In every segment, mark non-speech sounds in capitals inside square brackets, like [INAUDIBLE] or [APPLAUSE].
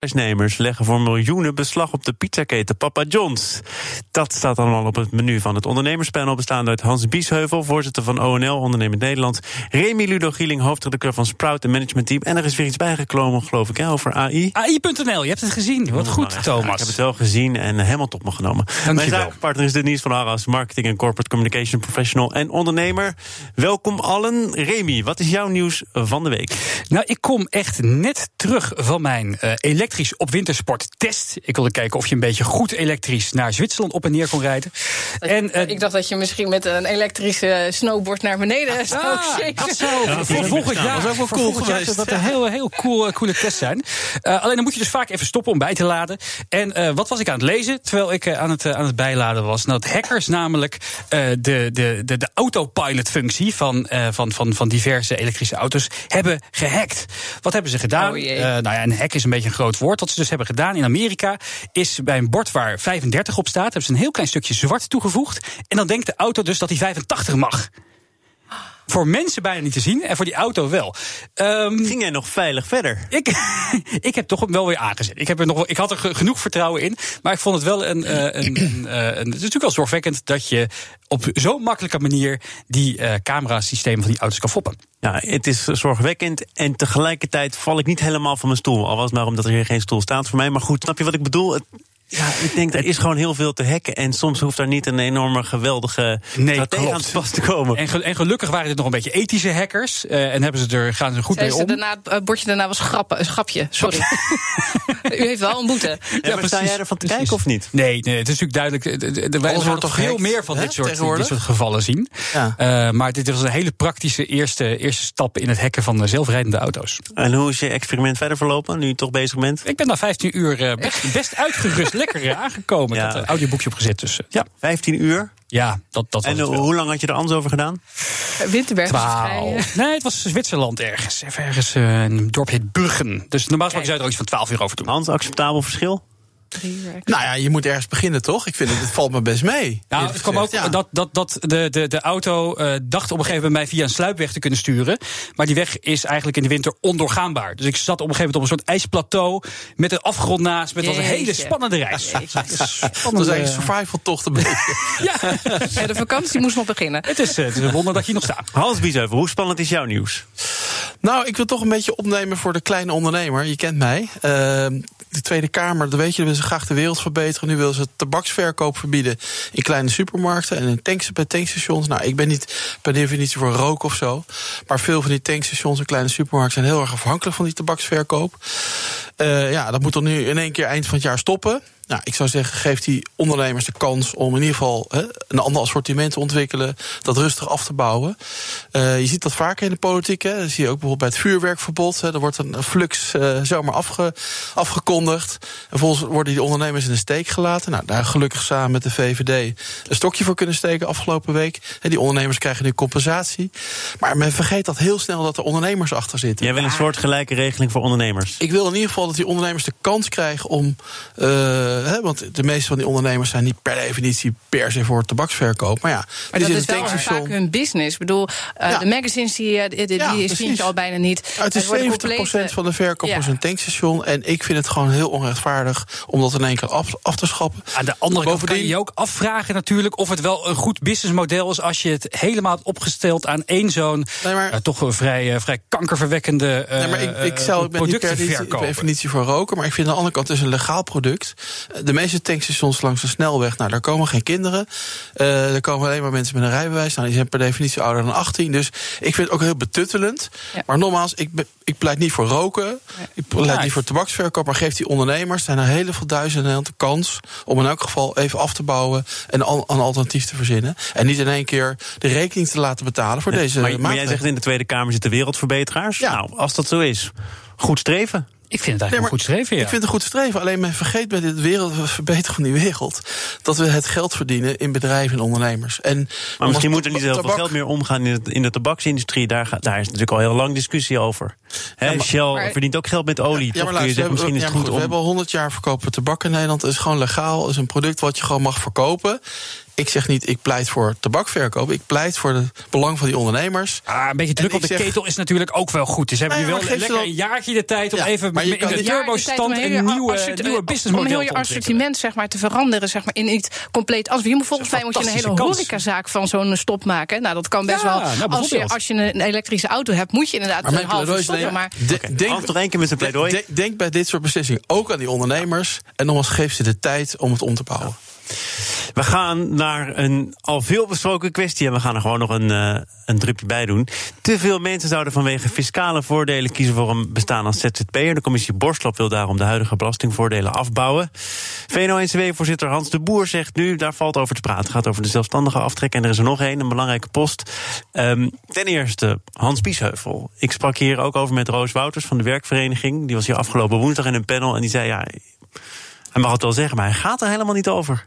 Huisnemers leggen voor miljoenen beslag op de pizzaketen Papa John's. Dat staat allemaal op het menu van het ondernemerspanel... bestaande uit Hans Biesheuvel, voorzitter van ONL, Ondernemend Nederland... Remy Ludo Gieling, hoofdredacteur van Sprout, en managementteam... en er is weer iets bijgekomen, geloof ik, hè, over AI. AI.nl, je hebt het gezien. Wat goed, Nou, Thomas. Ik heb het wel gezien en helemaal top me genomen. Mijn zakenpartner is Denise van Arras, marketing en corporate communication professional en ondernemer. Welkom allen. Remy, wat is jouw nieuws van de week? Nou, ik kom echt net terug van mijn eh, elektrisch op wintersport test. Ik wilde kijken of je een beetje goed elektrisch naar Zwitserland op en neer kon rijden. En, eh, ik dacht dat je misschien met een elektrische snowboard naar beneden zou Ah, shaken. dat zou voor volgend jaar, Dat is ook wel voor cool volgend jaar geweest. zou dat een heel, heel cool, eh, coole test zijn. Eh, alleen dan moet je dus vaak even stoppen om bij te laden. En eh, wat was ik aan het lezen terwijl ik aan, het, aan het bijladen was? Nou, dat hackers namelijk eh, de, de, de, de autopilot-functie van, eh, van, van, van diverse elektrische auto's hebben gehackt. Wat hebben ze gedaan? Oh. Eh, nou ja, een hack is een beetje een groot Wat ze dus hebben gedaan in Amerika is bij een bord waar 35 op staat, hebben ze een heel klein stukje zwart toegevoegd. En dan denkt de auto dus dat hij 85 mag. Voor mensen bijna niet te zien en voor die auto wel. Ehm, Ging jij nog veilig verder? ik, [LAUGHS] ik heb toch wel weer aangezet. Ik, heb er nog, ik had er ge- genoeg vertrouwen in. Maar ik vond het wel een. eh, een, een, eh, een het is natuurlijk wel zorgwekkend dat je op zo'n makkelijke manier die eh camerasystemen van die auto's kan foppen. Ja, het is zorgwekkend en tegelijkertijd val ik niet helemaal van mijn stoel. Al was het maar omdat er hier geen stoel staat voor mij. Maar goed, snap je wat ik bedoel? Het- ja, ik denk, er is gewoon heel veel te hacken. En soms hoeft daar niet een enorme, geweldige Nee, stratege klopt. aan te pas te komen. En, ge- en gelukkig waren dit nog een beetje ethische hackers. eh, en hebben ze er, gaan ze goed Zei mee ze om. daarna, het bordje daarna was grappen, een schapje. Sorry. [LAUGHS] U heeft wel een boete. Ja, maar sta jij ervan te precies. kijken of niet? Nee, nee, het is natuurlijk duidelijk. eh, eh, eh, Wij Alles gaan wordt toch veel meer van hè, dit soort, dit soort gevallen zien. Ja. Eh, maar dit was een hele praktische eerste, eerste stap in het hacken van eh, zelfrijdende auto's. En hoe is je experiment verder verlopen, nu je toch bezig bent? Ik ben na 15 uur eh, best, [LAUGHS] best uitgerust, lekker aangekomen. Ja. Ik had een audioboekje opgezet. Dus eh, ja, 15 uur. ja dat, dat was En het eh, wel. hoe lang had je er anders over gedaan? Winterberg eh, Twaalf. Nee, het was Zwitserland ergens. Even ergens eh, een dorp heet Bruggen. Dus normaal gesproken zou je er ook iets van 12 uur over doen. Hans, acceptabel verschil? Nou ja, je moet ergens beginnen, toch? Ik vind het, het valt me best mee. Nou, het kwam ook ja. dat, dat, dat de, de, de auto eh, dacht op een gegeven moment mij via een sluipweg te kunnen sturen. Maar die weg is eigenlijk in de winter ondoorgaanbaar. Dus ik zat op een gegeven moment op een soort ijsplateau met een afgrond naast. Was een hele Jeetje. spannende reis. Dat is eigenlijk een survival toch een beetje. [LAUGHS] Ja, Ja, de vakantie moest nog beginnen. het is, eh, het is een wonder dat je hier nog staat. Hans Biesheuvel, hoe spannend is jouw nieuws? Nou, ik wil toch een beetje opnemen voor de kleine ondernemer. Je kent mij. Ehm, de Tweede Kamer, dat weet je, willen ze graag de wereld verbeteren. Nu willen ze tabaksverkoop verbieden in kleine supermarkten en in bij tankstations. Nou, ik ben niet per definitie voor rook of zo. Maar veel van die tankstations en kleine supermarkten zijn heel erg afhankelijk van die tabaksverkoop. Eh, ja, dat moet dan nu in één keer eind van het jaar stoppen. Nou, ik zou zeggen, geef die ondernemers de kans om in ieder geval hè, een ander assortiment te ontwikkelen, dat rustig af te bouwen. Eh, je ziet dat vaker in de politiek. Hè. Dat zie je ook bijvoorbeeld bij het vuurwerkverbod. Hè. Er wordt een flux eh, zomaar afge, afgekondigd. En vervolgens worden die ondernemers in de steek gelaten. Nou, daar gelukkig samen met de VVD een stokje voor kunnen steken afgelopen week. Hè, die ondernemers krijgen nu compensatie. Maar men vergeet dat heel snel dat er ondernemers achter zitten. Jij wil een soort gelijke regeling voor ondernemers. Ik wil in ieder geval dat die ondernemers de kans krijgen om. eh, hè, want de meeste van die ondernemers zijn niet per definitie per se voor tabaksverkoop. Maar ja, Maar die dat is wel een vaak hun business. Ik bedoel, eh, Ja. de magazines die, eh, die, die, Ja, vind je al bijna niet. Het is worden 70% complete- van de verkoop Ja. is een tankstation. En ik vind het gewoon heel onrechtvaardig om dat in één keer af, af te schappen. Aan de andere kant kan je ook afvragen natuurlijk of het wel een goed businessmodel is als je het helemaal hebt opgesteld aan één zo'n Nee, maar- eh, toch een vrij, eh, vrij kankerverwekkende uh, Nee, maar ik, ik, zou, ik ben niet per definitie voor roken. Maar ik vind aan de andere kant het is een legaal product. De meeste tankstations langs de snelweg, nou, daar komen geen kinderen. Eh er komen alleen maar mensen met een rijbewijs. Nou, die zijn per definitie ouder dan 18. Dus ik vind het ook heel betuttelend. Ja. Maar nogmaals, ik, ik pleit niet voor roken. Ik pleit Ja, niet voor tabaksverkoop. Maar geef die ondernemers, zijn er hele veel duizenden de kans... om in elk geval even af te bouwen en al- een alternatief te verzinnen. En niet in één keer de rekening te laten betalen voor deze maar, maar jij zegt in de Tweede Kamer zitten wereldverbeteraars. Ja. Nou, als dat zo is, goed streven. Ik vind het eigenlijk een goed streven, ja. Ik vind het een goed streven. Alleen men vergeet bij dit wereld, verbeteren van die wereld... dat we het geld verdienen in bedrijven en ondernemers. En maar misschien moet er niet zoveel geld meer omgaan in, het, in de tabaksindustrie. Daar, daar is natuurlijk al heel lang discussie over. He, ja, Shell maar, verdient ook geld met olie. Ja, maar luister, zeggen, misschien is het goed, goed om... We hebben al 100 jaar verkopen tabak in Nederland. Het is gewoon legaal. Het is een product wat je gewoon mag verkopen. Ik zeg niet, ik pleit voor tabakverkoop. Ik pleit voor het belang van die ondernemers. Ah, een beetje druk op de zeg, ketel is natuurlijk ook wel goed. Dus hebben nu wel lekker dan, een jaartje de tijd om ja, even in de turbo-stand een nieuwe, nieuwe businessmodel Om heel je assortiment zeg maar, te veranderen zeg maar, in iets compleet anders. Je moet volgens mij moet je een hele horecazaak van zo'n stop maken. Nou, dat kan best wel. Nou, als, je, als je een elektrische auto hebt, moet je inderdaad maar een halve stoppen. Maar denk toch één keer met zijn pleidooi. Denk bij dit soort beslissingen ook aan die ondernemers. En nogmaals, geef ze de tijd om het om te bouwen. We gaan naar een al veel besproken kwestie en we gaan er gewoon nog een, uh, een drupje bij doen. Te veel mensen zouden vanwege fiscale voordelen kiezen voor een bestaan als ZZP'er. De commissie Borstlap wil daarom de huidige belastingvoordelen afbouwen. VNO-NCW-voorzitter Hans de Boer zegt nu, daar valt over te praten. Het gaat over de zelfstandige aftrek en er is er nog één, een belangrijke post. Um, ten eerste, Hans Biesheuvel. Ik sprak hier ook over met Roos Wouters van de werkvereniging. Die was hier afgelopen woensdag in een panel en die zei... ja. Hij mag het wel zeggen, maar hij gaat er helemaal niet over.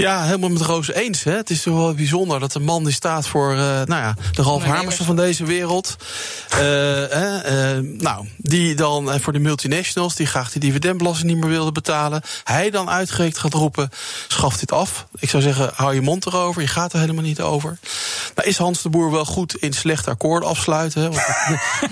Ja, helemaal met Roos eens. Hè. Het is toch wel bijzonder dat een man die staat voor uh, nou ja, de Ralf Hamersen van deze wereld. Uh, uh, nou, die dan voor de multinationals die graag die dividendbelasting niet meer wilden betalen. Hij dan uitgerekend gaat roepen: schaf dit af. Ik zou zeggen, hou je mond erover. Je gaat er helemaal niet over. Nou, is Hans de Boer wel goed in slecht akkoord afsluiten? Hè? Want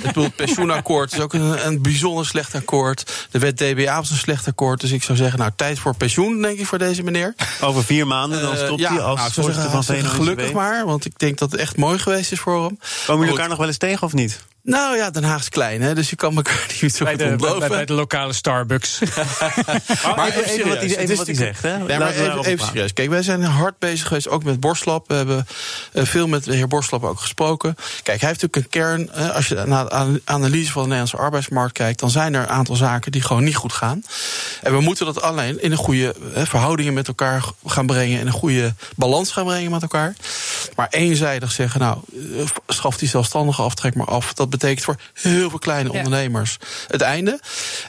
het, [LAUGHS] het pensioenakkoord is ook een, een bijzonder slecht akkoord. De wet DBA was een slecht akkoord. Dus ik zou zeggen, nou, tijd voor pensioen, denk ik, voor deze meneer. Over vier vier maanden, dan stopt uh, hij als nou, voorzitter van VNO Gelukkig maar, want ik denk dat het echt mooi geweest is voor hem. Komen jullie elkaar nog wel eens tegen of niet? Nou ja, Den Haag is klein, hè, dus je kan elkaar [LAUGHS] niet zo bij goed de, bij, bij, de lokale Starbucks. [LAUGHS] maar even, even, wat hij, even wat hij zegt. Hè? Ja, maar even, even serieus. Kijk, wij zijn hard bezig geweest, ook met Borslap. We hebben uh, veel met de heer Borslap ook gesproken. Kijk, hij heeft natuurlijk een kern. Als je naar de analyse van de Nederlandse arbeidsmarkt kijkt... dan zijn er een aantal zaken die gewoon niet goed gaan. En we moeten dat alleen in een goede verhoudingen met elkaar gaan brengen... in een goede balans gaan brengen met elkaar. Maar eenzijdig zeggen, nou, schaf die zelfstandige aftrek maar af... dat betekent voor heel veel kleine ondernemers het einde.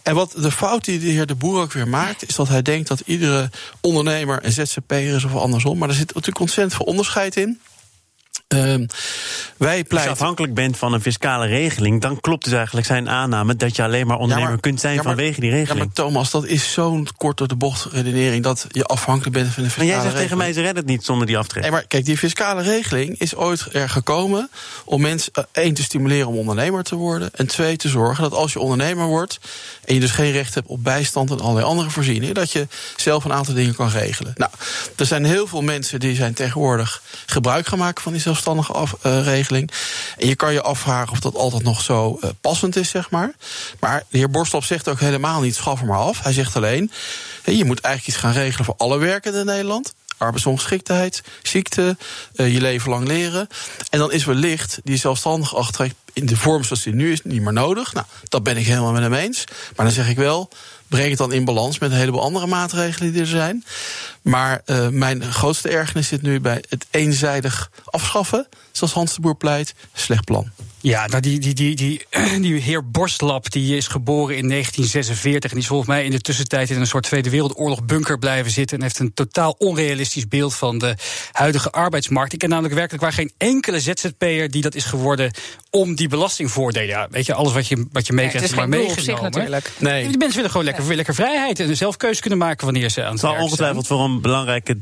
En wat de fout die de heer De Boer ook weer maakt, is dat hij denkt dat iedere ondernemer een ZZP'er is of andersom. Maar er zit natuurlijk ontzettend veel onderscheid in. Uh, wij pleiten... Als je afhankelijk bent van een fiscale regeling, dan klopt dus eigenlijk zijn aanname dat je alleen maar ondernemer ja, maar, kunt zijn ja, maar, vanwege die regeling. Ja, maar Thomas, dat is zo'n kort door de bocht redenering dat je afhankelijk bent van een fiscale regeling. Maar jij zegt regeling. tegen mij, ze redden het niet zonder die aftrek. Nee, maar kijk, die fiscale regeling is ooit er gekomen om mensen uh, één te stimuleren om ondernemer te worden en twee te zorgen dat als je ondernemer wordt en je dus geen recht hebt op bijstand en allerlei andere voorzieningen, dat je zelf een aantal dingen kan regelen. Nou, er zijn heel veel mensen die zijn tegenwoordig gebruik gaan maken van die zelfstandige afregeling. Uh, en je kan je afvragen of dat altijd nog zo uh, passend is, zeg maar. Maar de heer Borstlop zegt ook helemaal niet: schaf maar af. Hij zegt alleen: je moet eigenlijk iets gaan regelen voor alle werkenden in Nederland arbeidsongeschiktheid, ziekte, uh, je leven lang leren. En dan is wellicht die zelfstandige aftrek in de vorm zoals die nu is niet meer nodig. Nou, dat ben ik helemaal met hem eens. Maar dan zeg ik wel, breng het dan in balans met een heleboel andere maatregelen die er zijn. Maar uh, mijn grootste ergernis zit nu bij het eenzijdig afschaffen, zoals Hans de Boer pleit. Slecht plan. Ja, nou die, die, die, die, [CLEARS THROAT] die heer Borstlap die is geboren in 1946 en die is volgens mij in de tussentijd in een soort Tweede Wereldoorlog bunker blijven zitten en heeft een totaal onrealistisch beeld van de huidige arbeidsmarkt. Ik ken namelijk werkelijk waar geen enkele ZZP'er die dat is geworden om die belastingvoordelen. Ja, weet je, alles wat je, wat je meekrijgt, ja, maar meegenomen. natuurlijk. Nee. Die mensen willen gewoon lekker, lekker vrijheid en zelf keuze kunnen maken wanneer ze aan het Het zal ongetwijfeld voor een belangrijke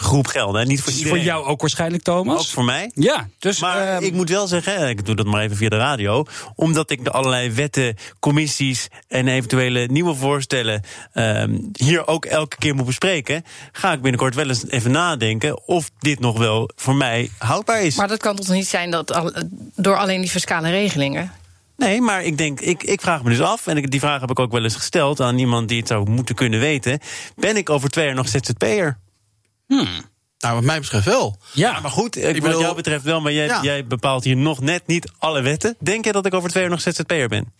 groep gelden. Niet voor iedereen. Voor jou ook waarschijnlijk, Thomas? Ook voor mij. Ja, dus. Maar uh, ik moet wel zeggen, ik doe dat maar even via de radio. Omdat ik de allerlei wetten, commissies en eventuele nieuwe voorstellen uh, hier ook elke keer moet bespreken. Ga ik binnenkort wel eens even nadenken of dit nog wel voor mij houdbaar is. Maar dat kan toch niet zijn dat al, door alleen die fiscale regelingen? Nee, maar ik denk, ik, ik vraag me dus af, en ik, die vraag heb ik ook wel eens gesteld aan iemand die het zou moeten kunnen weten. Ben ik over twee jaar nog ZZP'er? Hmm. Nou, wat mij betreft wel. Ja, maar goed, ik wat jou betreft wel, maar jij, ja. jij bepaalt hier nog net niet alle wetten. Denk je dat ik over twee jaar nog ZZP'er ben?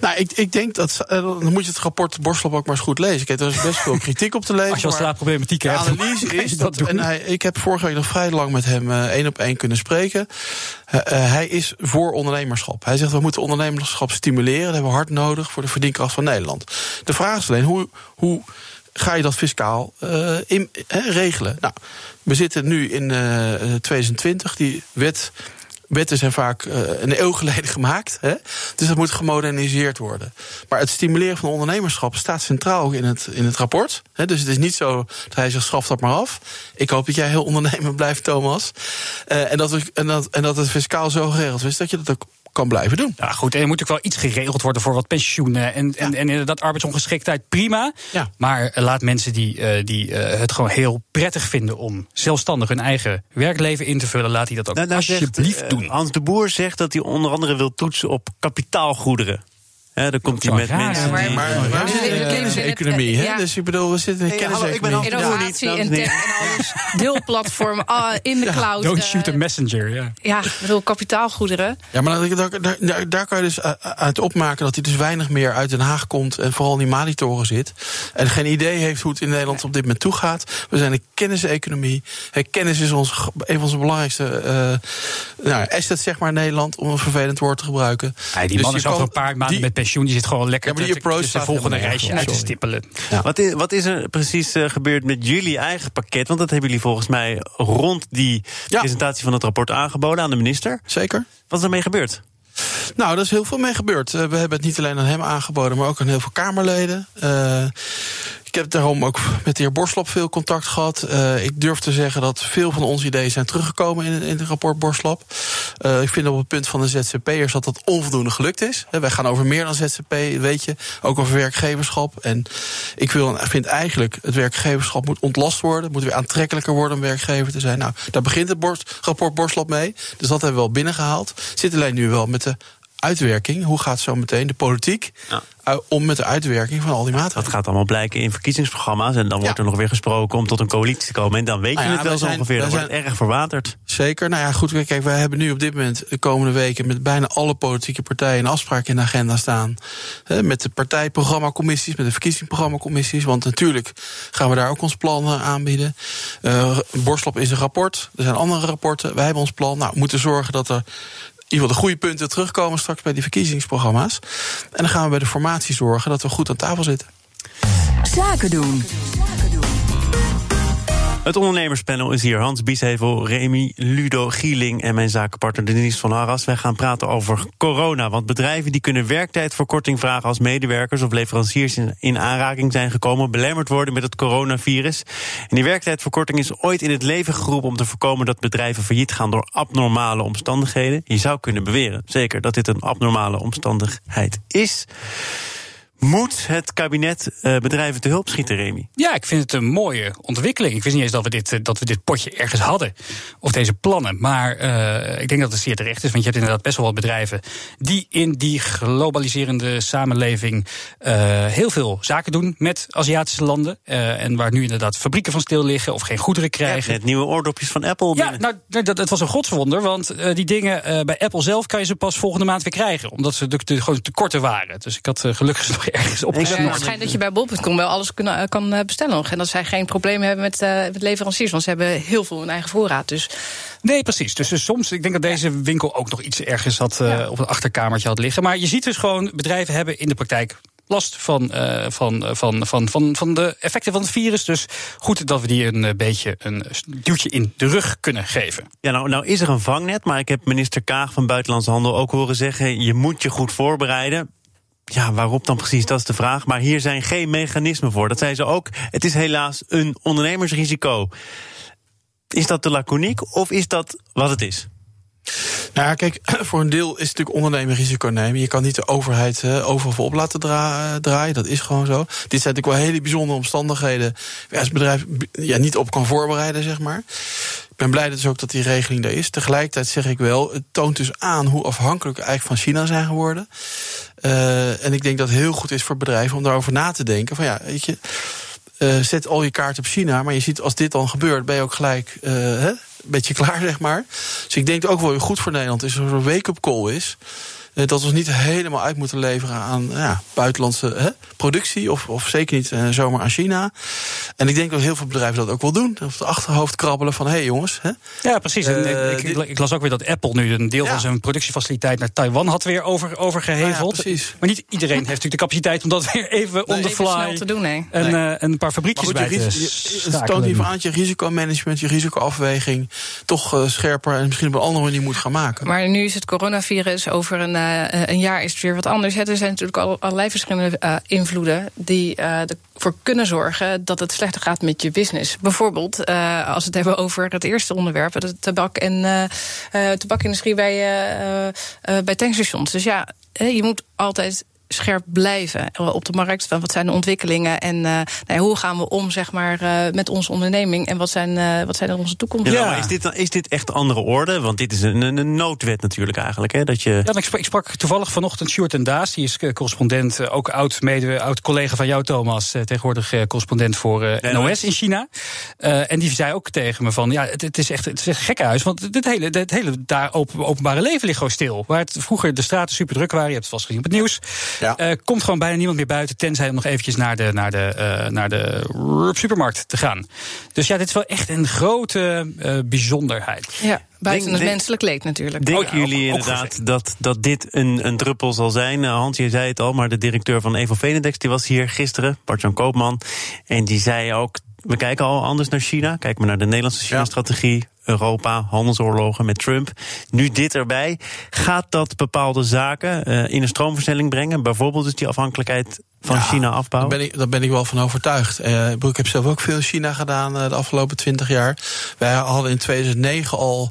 Nou, ik, ik denk dat. Uh, dan moet je het rapport Borslop ook maar eens goed lezen. Kijk, er is best veel kritiek op te lezen. Als je al slaapproblematiek hebt. De analyse [LAUGHS] is dat. en hij, ik heb vorige week nog vrij lang met hem uh, één op één kunnen spreken. Uh, hij is voor ondernemerschap. Hij zegt we moeten ondernemerschap stimuleren. Dat hebben we hard nodig voor de verdienkracht van Nederland. De vraag is alleen hoe. hoe ga je dat fiscaal in, regelen? Nou, we zitten nu in uh, 2020. Die wet wetten zijn vaak een eeuw geleden [LAUGHS] gemaakt. Dus dat moet gemoderniseerd worden. Maar het stimuleren van ondernemerschap staat centraal in het, in het rapport. Dus het is niet zo dat hij zegt, schaf dat maar af. Ik hoop dat jij heel ondernemend blijft, Thomas. En, dat en, dat, en dat het fiscaal zo geregeld is dat je dat ook kan blijven doen. Ja, goed. En er moet ook wel iets geregeld worden voor wat pensioenen en, en, en inderdaad arbeidsongeschiktheid. Prima. Ja. Maar laat mensen die, uh, die uh, het gewoon heel prettig vinden om zelfstandig hun eigen werkleven in te vullen, laat die dat ook nou, nou alsjeblieft zegt, doen. Hans de Boer zegt dat hij onder andere wil toetsen op kapitaalgoederen. Ja, dan komt hij met raar, mensen. Maar, maar, we zitten in de kenniseconomie, hè? Dus ik bedoel, we zitten in de kenniseconomie. Innovatie en tech en alles. [LAUGHS] Deelplatform ah, in de cloud. Don't shoot a messenger, ja. Ja, ik bedoel, kapitaalgoederen. Ja, maar daar, daar, daar, daar kan je dus uit opmaken dat hij dus weinig meer uit Den Haag komt en vooral in die Malitoren zit. En geen idee heeft hoe het in Nederland op dit moment toegaat. We zijn een kenniseconomie. Kennis is ons, een van onze belangrijkste uh, nou, assets, zeg maar, in Nederland, om een vervelend woord te gebruiken. Ja, die man dus is over een paar maanden met pensioen. Die zit gewoon lekker ja, te, de volgende reisje uit te stippelen. Ja. Wat, is, wat is er precies uh, gebeurd met jullie eigen pakket? Want dat hebben jullie volgens mij rond die presentatie van het rapport aangeboden aan de minister. Zeker. Wat is ermee gebeurd? Nou, daar is heel veel mee gebeurd. Uh, we hebben het niet alleen aan hem aangeboden, maar ook aan heel veel Kamerleden. Uh, ik heb daarom ook met de heer Borslop veel contact gehad. Uh, ik durf te zeggen dat veel van onze ideeën zijn teruggekomen in, in het rapport Borslop. Uh, ik vind op het punt van de ZZP'ers dat dat onvoldoende gelukt is. wij gaan over meer dan ZZP, weet je. Ook over werkgeverschap. En ik wil, vind eigenlijk, het werkgeverschap moet ontlast worden. moet weer aantrekkelijker worden om werkgever te zijn. Nou, daar begint het rapport Borslop mee. Dus dat hebben we wel binnengehaald. Zit alleen nu wel met de uitwerking. Hoe gaat zo meteen de politiek ja. om met de uitwerking van al die maatregelen? Dat gaat allemaal blijken in verkiezingsprogramma's. En dan wordt er nog weer gesproken om tot een coalitie te komen. En dan weet je nou het wel zo ongeveer. Dan wordt het erg verwaterd. Zeker. Nou ja, goed. Kijk, wij hebben nu op dit moment de komende weken met bijna alle politieke partijen een afspraak in de agenda staan. met de partijprogrammacommissies, met de verkiezingsprogrammacommissies. Want natuurlijk gaan we daar ook ons plan aanbieden. Uh, Borslop is een rapport. Er zijn andere rapporten. Wij hebben ons plan. Nou, we moeten zorgen dat er ieder geval de goede punten terugkomen straks bij die verkiezingsprogramma's. En dan gaan we bij de formatie zorgen dat we goed aan tafel zitten. Zaken doen. Het ondernemerspanel is hier. Hans Bieshevel, Remy, Ludo Gieling en mijn zakenpartner Denise van Arras. Wij gaan praten over corona. Want bedrijven die kunnen werktijdverkorting vragen als medewerkers of leveranciers in aanraking zijn gekomen, belemmerd worden met het coronavirus. En die werktijdverkorting is ooit in het leven geroepen om te voorkomen dat bedrijven failliet gaan door abnormale omstandigheden. Je zou kunnen beweren, zeker, dat dit een abnormale omstandigheid is. Moet het kabinet uh, bedrijven te hulp schieten, Remy? Ja, ik vind het een mooie ontwikkeling. Ik wist niet eens dat we dit, eh, dat we dit potje ergens hadden. Of deze plannen. Maar uh, ik denk dat het zeer terecht is. Want je hebt inderdaad best wel wat bedrijven. die in die globaliserende samenleving. Uh, heel veel zaken doen met Aziatische landen. en waar nu inderdaad fabrieken van stil liggen. of geen goederen krijgen. Net nieuwe oordopjes van Apple. Ja, nou, dat, dat was een godswonder. Want die dingen bij Apple zelf kan je ze pas volgende maand weer krijgen. Omdat ze de, de, gewoon tekorten waren. Dus ik had gelukkig nog ergens op. Het schijnt dat je bij bol.com wel alles kunnen, eh, kan eh, bestellen nog. En dat zij geen problemen hebben met, uh, met leveranciers. Want ze hebben heel veel in eigen voorraad. Dus. Nee, precies. Dus, dus soms, ik denk dat deze winkel ook nog iets ergens had, uh, op een achterkamertje had liggen. Maar je ziet dus gewoon, bedrijven hebben in de praktijk last van, uh, van, van, van, van, van de effecten van het virus. Dus goed dat we die een beetje een duwtje in de rug kunnen geven. Ja, nou, nou is er een vangnet, maar ik heb minister Kaag van Buitenlandse Handel ook horen zeggen: je moet je goed voorbereiden. Ja, waarop dan precies? Dat is de vraag. Maar hier zijn geen mechanismen voor. Dat zei ze ook. Het is helaas een ondernemersrisico. Is dat te laconiek of is dat wat het is? Nou ja, kijk, [CLEARS THROAT] voor een deel is het natuurlijk ondernemer risico nemen. Je kan niet de overheid uh, overal op laten draaien. Dat is gewoon zo. Dit zijn natuurlijk wel hele bijzondere omstandigheden. Waar als bedrijf ja, niet op kan voorbereiden, zeg maar. Ik ben blij dus ook dat die regeling er is. Tegelijkertijd zeg ik wel, het toont dus aan hoe afhankelijk we eigenlijk van China zijn geworden. Uh, en ik denk dat het heel goed is voor bedrijven om daarover na te denken. Van ja, weet je, uh, zet al je kaart op China. Maar je ziet, als dit dan gebeurt, ben je ook gelijk uh, hè, een beetje klaar, zeg maar. Dus ik denk ook wel goed voor Nederland is er een wake-up call is. Dat we niet helemaal uit moeten leveren aan ja, buitenlandse hè, productie. Of, of zeker niet zomaar aan China. En ik denk dat heel veel bedrijven dat ook wel doen. Op het achterhoofd krabbelen van hé hey jongens. Hè. Ja, precies. ik, ik, las ook weer dat Apple nu een deel van zijn productiefaciliteit naar Taiwan had weer over, overgeheveld. Ja, maar niet iedereen heeft natuurlijk de capaciteit om dat weer even on the fly te doen. Nee. En, een paar fabriekjes bij te Het toont even aan dat je risicomanagement, je risicoafweging toch scherper en misschien op een andere manier moet gaan maken. Maar nu is het coronavirus over een, uh, een jaar is het weer wat anders. Er zijn natuurlijk al allerlei verschillende uh, invloeden die ervoor kunnen zorgen dat het slechter gaat met je business. Bijvoorbeeld, als we het hebben over het eerste onderwerp, de tabak en tabakindustrie bij, bij tankstations. Dus ja, je moet altijd scherp blijven op de markt? Wat zijn de ontwikkelingen en uh, nou hoe gaan we om zeg maar, uh, met onze onderneming en wat zijn, uh, wat zijn onze toekomst? Ja, Maar is, dit, is dit echt andere orde? Want dit is een, een noodwet natuurlijk eigenlijk. Hè? Dat je... Ja, ik, sprak, ik sprak toevallig vanochtend Sjoerd en Daas, die is correspondent, ook oud, mede, oud collega van jou, Thomas, tegenwoordig correspondent voor NOS in China. en die zei ook tegen me van, ja, het, het is echt het is echt gekkenhuis, want het hele, het hele daar openbare leven ligt gewoon stil. Waar het vroeger de straten super druk waren, je hebt het vast gezien op het nieuws. Ja. Uh, komt gewoon bijna niemand meer buiten, tenzij om nog eventjes naar de, naar de, uh, naar de supermarkt te gaan. Dus ja, dit is wel echt een grote uh, bijzonderheid. Ja. Buiten het menselijk leed natuurlijk. Denken jullie inderdaad dat, dat dit een, een druppel zal zijn? Hans, je zei het al, maar de directeur van Evo Venedex die was hier gisteren, Bart-Jan Koopman. En die zei ook, we kijken al anders naar China. Kijk maar naar de Nederlandse China-strategie. Europa, handelsoorlogen met Trump. Nu dit erbij. Gaat dat bepaalde zaken uh, in een stroomversnelling brengen? Bijvoorbeeld dus die afhankelijkheid van China afbouwen? Daar ben, ik, daar ben ik wel van overtuigd. Uh, ik heb zelf ook veel in China gedaan uh, de afgelopen twintig jaar. Wij hadden in 2009 al,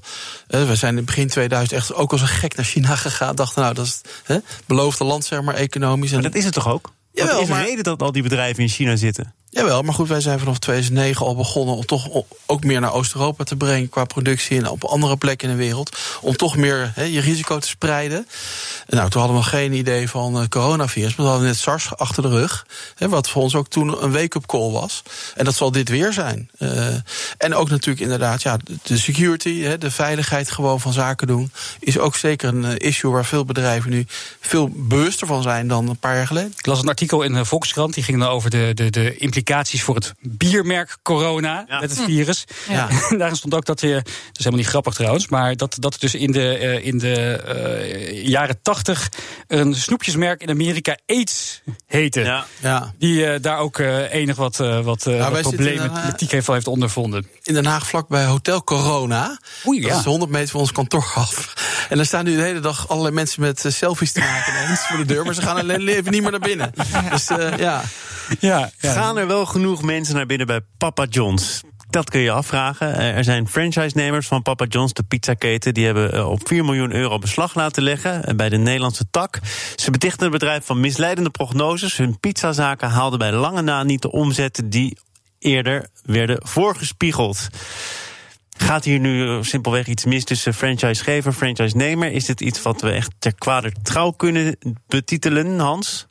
uh, we zijn in begin 2000 echt ook als een gek naar China [LAUGHS] gegaan. Dachten, nou, dat is het beloofde land, zeg maar, economisch. Maar dat is het toch ook? Ja, Wat is de reden dat al die bedrijven in China zitten? Jawel, maar goed, wij zijn vanaf 2009 al begonnen om toch ook meer naar Oost-Europa te brengen qua productie en op andere plekken in de wereld. Om toch meer he, je risico te spreiden. Nou, toen hadden we geen idee van uh, coronavirus, maar we hadden net SARS achter de rug. Hè, wat voor ons ook toen een wake-up call was. En dat zal dit weer zijn. Uh, en ook natuurlijk inderdaad, ja, de security, de veiligheid gewoon van zaken doen, is ook zeker een uh, issue waar veel bedrijven nu veel bewuster van zijn dan een paar jaar geleden. Ik las een artikel in de Volkskrant, die ging dan over de, de, de implicaties implicaties voor het biermerk corona met het virus. Ja. [LAUGHS] En daar stond ook dat je, dat is helemaal niet grappig trouwens, maar dat, dat dus in de, uh, in de uh, jaren tachtig een snoepjesmerk in Amerika AIDS heette. Ja. ja. Die uh, daar ook enig wat, wat, nou, wat problemen met die heeft, heeft ondervonden. In Den Haag vlakbij Hotel Corona. Oei, ja. Dat is 100 meter van ons kantoor af. En daar staan nu de hele dag allerlei mensen met selfies te maken [LAUGHS] voor de deur, maar ze gaan alleen even niet meer naar binnen. [LAUGHS] Dus ja. Ja. Gaan er wel genoeg mensen naar binnen bij Papa John's? Dat kun je afvragen. Er zijn franchise-nemers van Papa John's, de pizzaketen, die hebben eh, op 4 miljoen euro beslag laten leggen eh, bij de Nederlandse tak. Ze betichten het bedrijf van misleidende prognoses. Hun pizzazaken haalden bij lange na niet de omzetten die eerder werden voorgespiegeld. Gaat hier nu eh, simpelweg iets mis tussen franchisegever en franchise-nemer? Is dit iets wat we echt ter kwade trouw kunnen betitelen, Hans?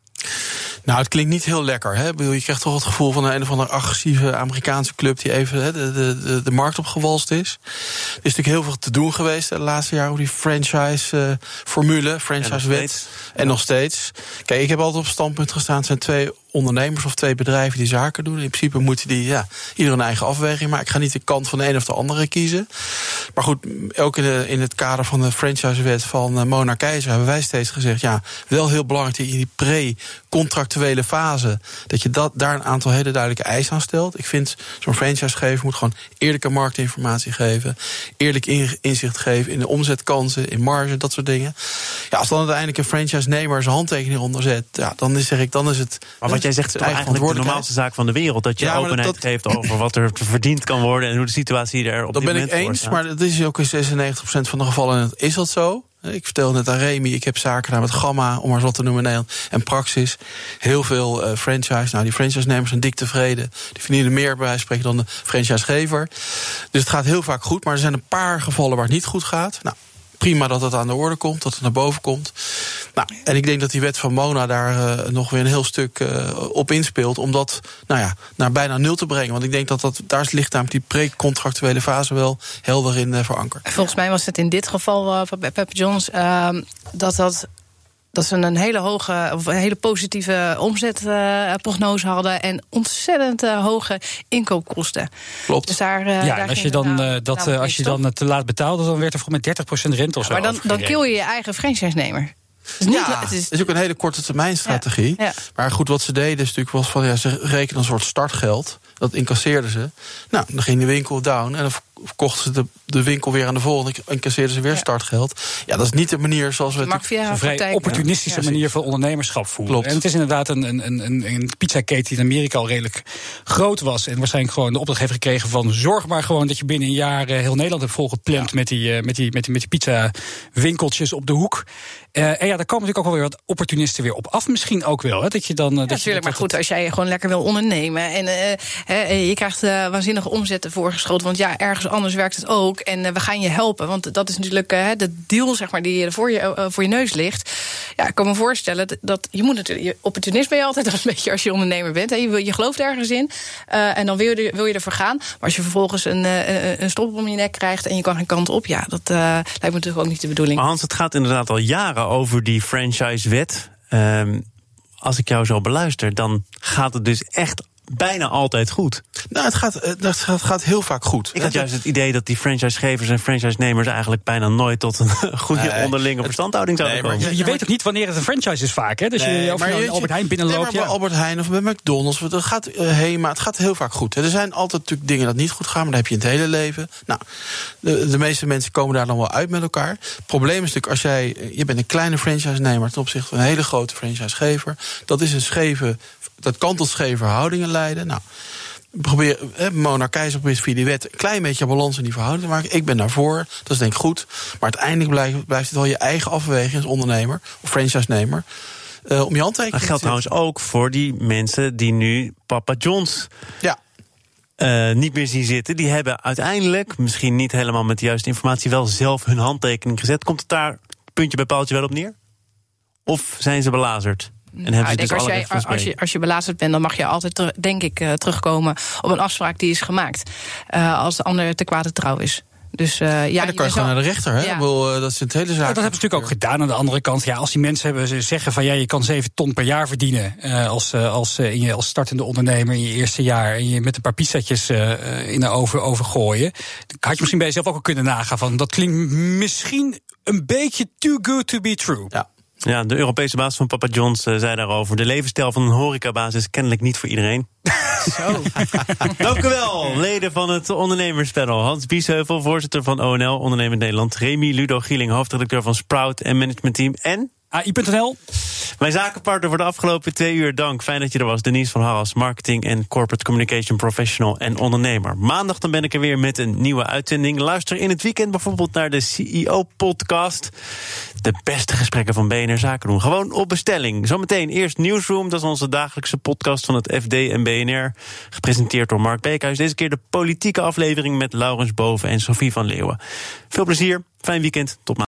Nou, het klinkt niet heel lekker. Hè? Je krijgt toch het gevoel van een, een of andere agressieve Amerikaanse club die even hè, de, de, de, markt opgewalst is. Er is natuurlijk heel veel te doen geweest de laatste jaren over die franchise-formule, uh, franchise-wet. En nog steeds. Kijk, ik heb altijd op standpunt gestaan. Het zijn twee ondernemers of twee bedrijven die zaken doen. In principe moeten die ja, ieder een eigen afweging maken. Ik ga niet de kant van de een of de andere kiezen. Maar goed, ook in, in het kader van de franchisewet van uh, Mona Keizer hebben wij steeds gezegd: ja, wel heel belangrijk dat in die pre-contractuele fase, dat je dat, daar een aantal hele duidelijke eisen aan stelt. Ik vind zo'n franchisegever moet gewoon eerlijke marktinformatie geven, eerlijk inzicht geven in de omzetkansen, in marge, dat soort dingen. Ja, als dan uiteindelijk een franchise-nemer zijn handtekening onderzet, ja, dan is, zeg ik, dan is het. Maar wat jij zegt, eigenlijk de normaalste zaak van de wereld. Dat je openheid geeft over wat er verdiend kan worden en hoe de situatie er op dat dit moment Dat ben ik eens, maar dat is ook in 96% van de gevallen is dat zo. Ik vertel net aan Remy, ik heb zaken gedaan met Gamma, om maar zo te noemen, Nederland, en Praxis. Heel veel uh, franchise. Nou, die franchise-nemers zijn dik tevreden. Die verdienen meer bij spreken dan de franchisegever. Dus het gaat heel vaak goed, maar er zijn een paar gevallen waar het niet goed gaat. Nou, prima dat het aan de orde komt, dat het naar boven komt. Nou, en ik denk dat die wet van Mona daar uh, nog weer een heel stuk uh, op inspeelt. Om dat nou ja, naar bijna nul te brengen. Want ik denk dat, dat daar ligt namelijk die pre-contractuele fase wel helder in uh, verankerd. Volgens mij was het in dit geval van Pep Jones dat dat dat ze een hele hoge, of een hele positieve omzetprognose hadden en ontzettend eh, hoge inkoopkosten. Klopt. Dus daar, eh, Ja, daar en als je dan, nou- eh, dat, nou eh, als je dan eh, te laat betaalde, dan werd er voor met 30% rente of zo. maar dan, dan kill je je eigen franchise-nemer. Het is niet, ja, het is, is ook een hele korte termijn strategie. Ja, ja. Maar goed, wat ze deden is natuurlijk was van ja, ze rekenen een soort startgeld. Dat incasseerden ze. Nou, dan ging de winkel down en dan verkochten ze de, de winkel weer aan de volgende. En incasseerden ze weer Ja. startgeld. Ja, dat is niet de manier zoals we het. Via een vrij praktijk. opportunistische Ja, manier van ondernemerschap voeren. Klopt. En het is inderdaad een, een, een, een, een pizzaketen die in Amerika al redelijk groot was. En waarschijnlijk gewoon de opdracht heeft gekregen van zorg maar gewoon dat je binnen een jaar eh, heel Nederland hebt volgepland met, die, eh, met, die, met, die, met die pizza winkeltjes op de hoek. Eh, en ja, daar komen natuurlijk ook wel weer wat opportunisten weer op af. Misschien ook wel. Hè, dat je dan. eh, Ja, dat je- natuurlijk. Maar goed, als jij gewoon lekker wil ondernemen en eh, hè, eh, je krijgt eh, waanzinnige omzetten voorgeschoten, want ja, ergens anders werkt het ook en eh, we gaan je helpen, want dat is natuurlijk eh, de deal zeg maar die voor je, eh, voor je neus ligt. Ja, ik kan me voorstellen dat, je moet natuurlijk, opportunist ben je altijd [LAUGHS] een beetje als je ondernemer bent. Hè, je, wil, je gelooft ergens in eh, en dan wil je, wil je ervoor gaan. Maar als je vervolgens een, eh, een stop om je nek krijgt en je kan geen kant op, ja, dat eh, lijkt me natuurlijk ook niet de bedoeling. Maar Hans, het gaat inderdaad al jaren over die franchise-wet. Ehm, als ik jou zo beluister, dan gaat het dus echt bijna altijd goed. Nou, het gaat, eh, dat gaat, gaat heel vaak goed. Ik had juist het idee dat die franchisegevers en franchise-nemers eigenlijk bijna nooit tot een [LAUGHS] goede Nee, onderlinge het- verstandhouding zouden nee, maar komen. je, je weet ook niet wanneer het een franchise is vaak. Hè? Dus je, of maar je nou je- Albert Heijn Nee, binnenloopt. maar bij ja. Albert Heijn of bij McDonald's, dat gaat uh, HEMA, het gaat heel vaak goed. Er zijn altijd natuurlijk dingen dat niet goed gaan, maar dat heb je in het hele leven. Nou, de, de meeste mensen komen daar dan wel uit met elkaar. Het probleem is natuurlijk, als jij, eh, je bent een kleine franchise-nemer ten opzichte van een hele grote franchisegever. Dat is een scheve, dat kan tot scheve verhoudingen leiden. Nou, probeer, eh, Mona Keizer probeert via die wet een klein beetje balans in die verhouding te maken. Ik ben daarvoor, dat is denk ik goed. Maar uiteindelijk blijft, blijft het wel je eigen afweging als ondernemer of franchise-nemer. eh, om je handtekening Dat geldt trouwens ook voor die mensen die nu Papa John's Ja, eh, niet meer zien zitten. Die hebben uiteindelijk, misschien niet helemaal met de juiste informatie, wel zelf hun handtekening gezet. Komt het daar puntje bij paaltje wel op neer? Of zijn ze belazerd? En hebben Nou, ze dus als, jij, als, je, als je belazerd bent, dan mag je altijd, ter- denk ik, eh, terugkomen op een afspraak die is gemaakt. Eh, als de ander te kwade trouw is. Dus eh, ja, Ja, dan kan je gewoon naar de rechter. Hè? Ja. Ik bedoel, eh, dat is het hele zaak. Ja, dat hebben ze natuurlijk ook gedaan. Aan de andere kant, ja, als die mensen hebben, ze zeggen van ja, je kan 7 ton per jaar verdienen eh, als, eh, als, in je, als startende ondernemer in je eerste jaar. En je met een paar pizzatjes in de oven, oven gooien. Dan had je misschien bij jezelf ook al kunnen nagaan van dat klinkt misschien een beetje too good to be true. Ja. Ja, de Europese baas van Papa John's eh, zei daarover... de levensstijl van een horecabaas is kennelijk niet voor iedereen. [LAUGHS] Zo. [LAUGHS] Dank u wel, leden van het ondernemerspanel. Hans Biesheuvel, voorzitter van ONL, Ondernemend Nederland. Remy Ludo Gieling, hoofdredacteur van Sprout en managementteam. En AI.nl. mijn zakenpartner voor de afgelopen twee uur. Dank, fijn dat je er was. Denise van Harras, marketing en corporate communication professional en ondernemer. Maandag dan ben ik er weer met een nieuwe uitzending. Luister in het weekend bijvoorbeeld naar de CEO-podcast. De beste gesprekken van BNR Zaken doen. Gewoon op bestelling. Zometeen eerst Newsroom, dat is onze dagelijkse podcast van het FD en BNR. Gepresenteerd door Mark Beekhuis. Deze keer de politieke aflevering met Laurens Boven en Sophie van Leeuwen. Veel plezier, fijn weekend, tot maandag.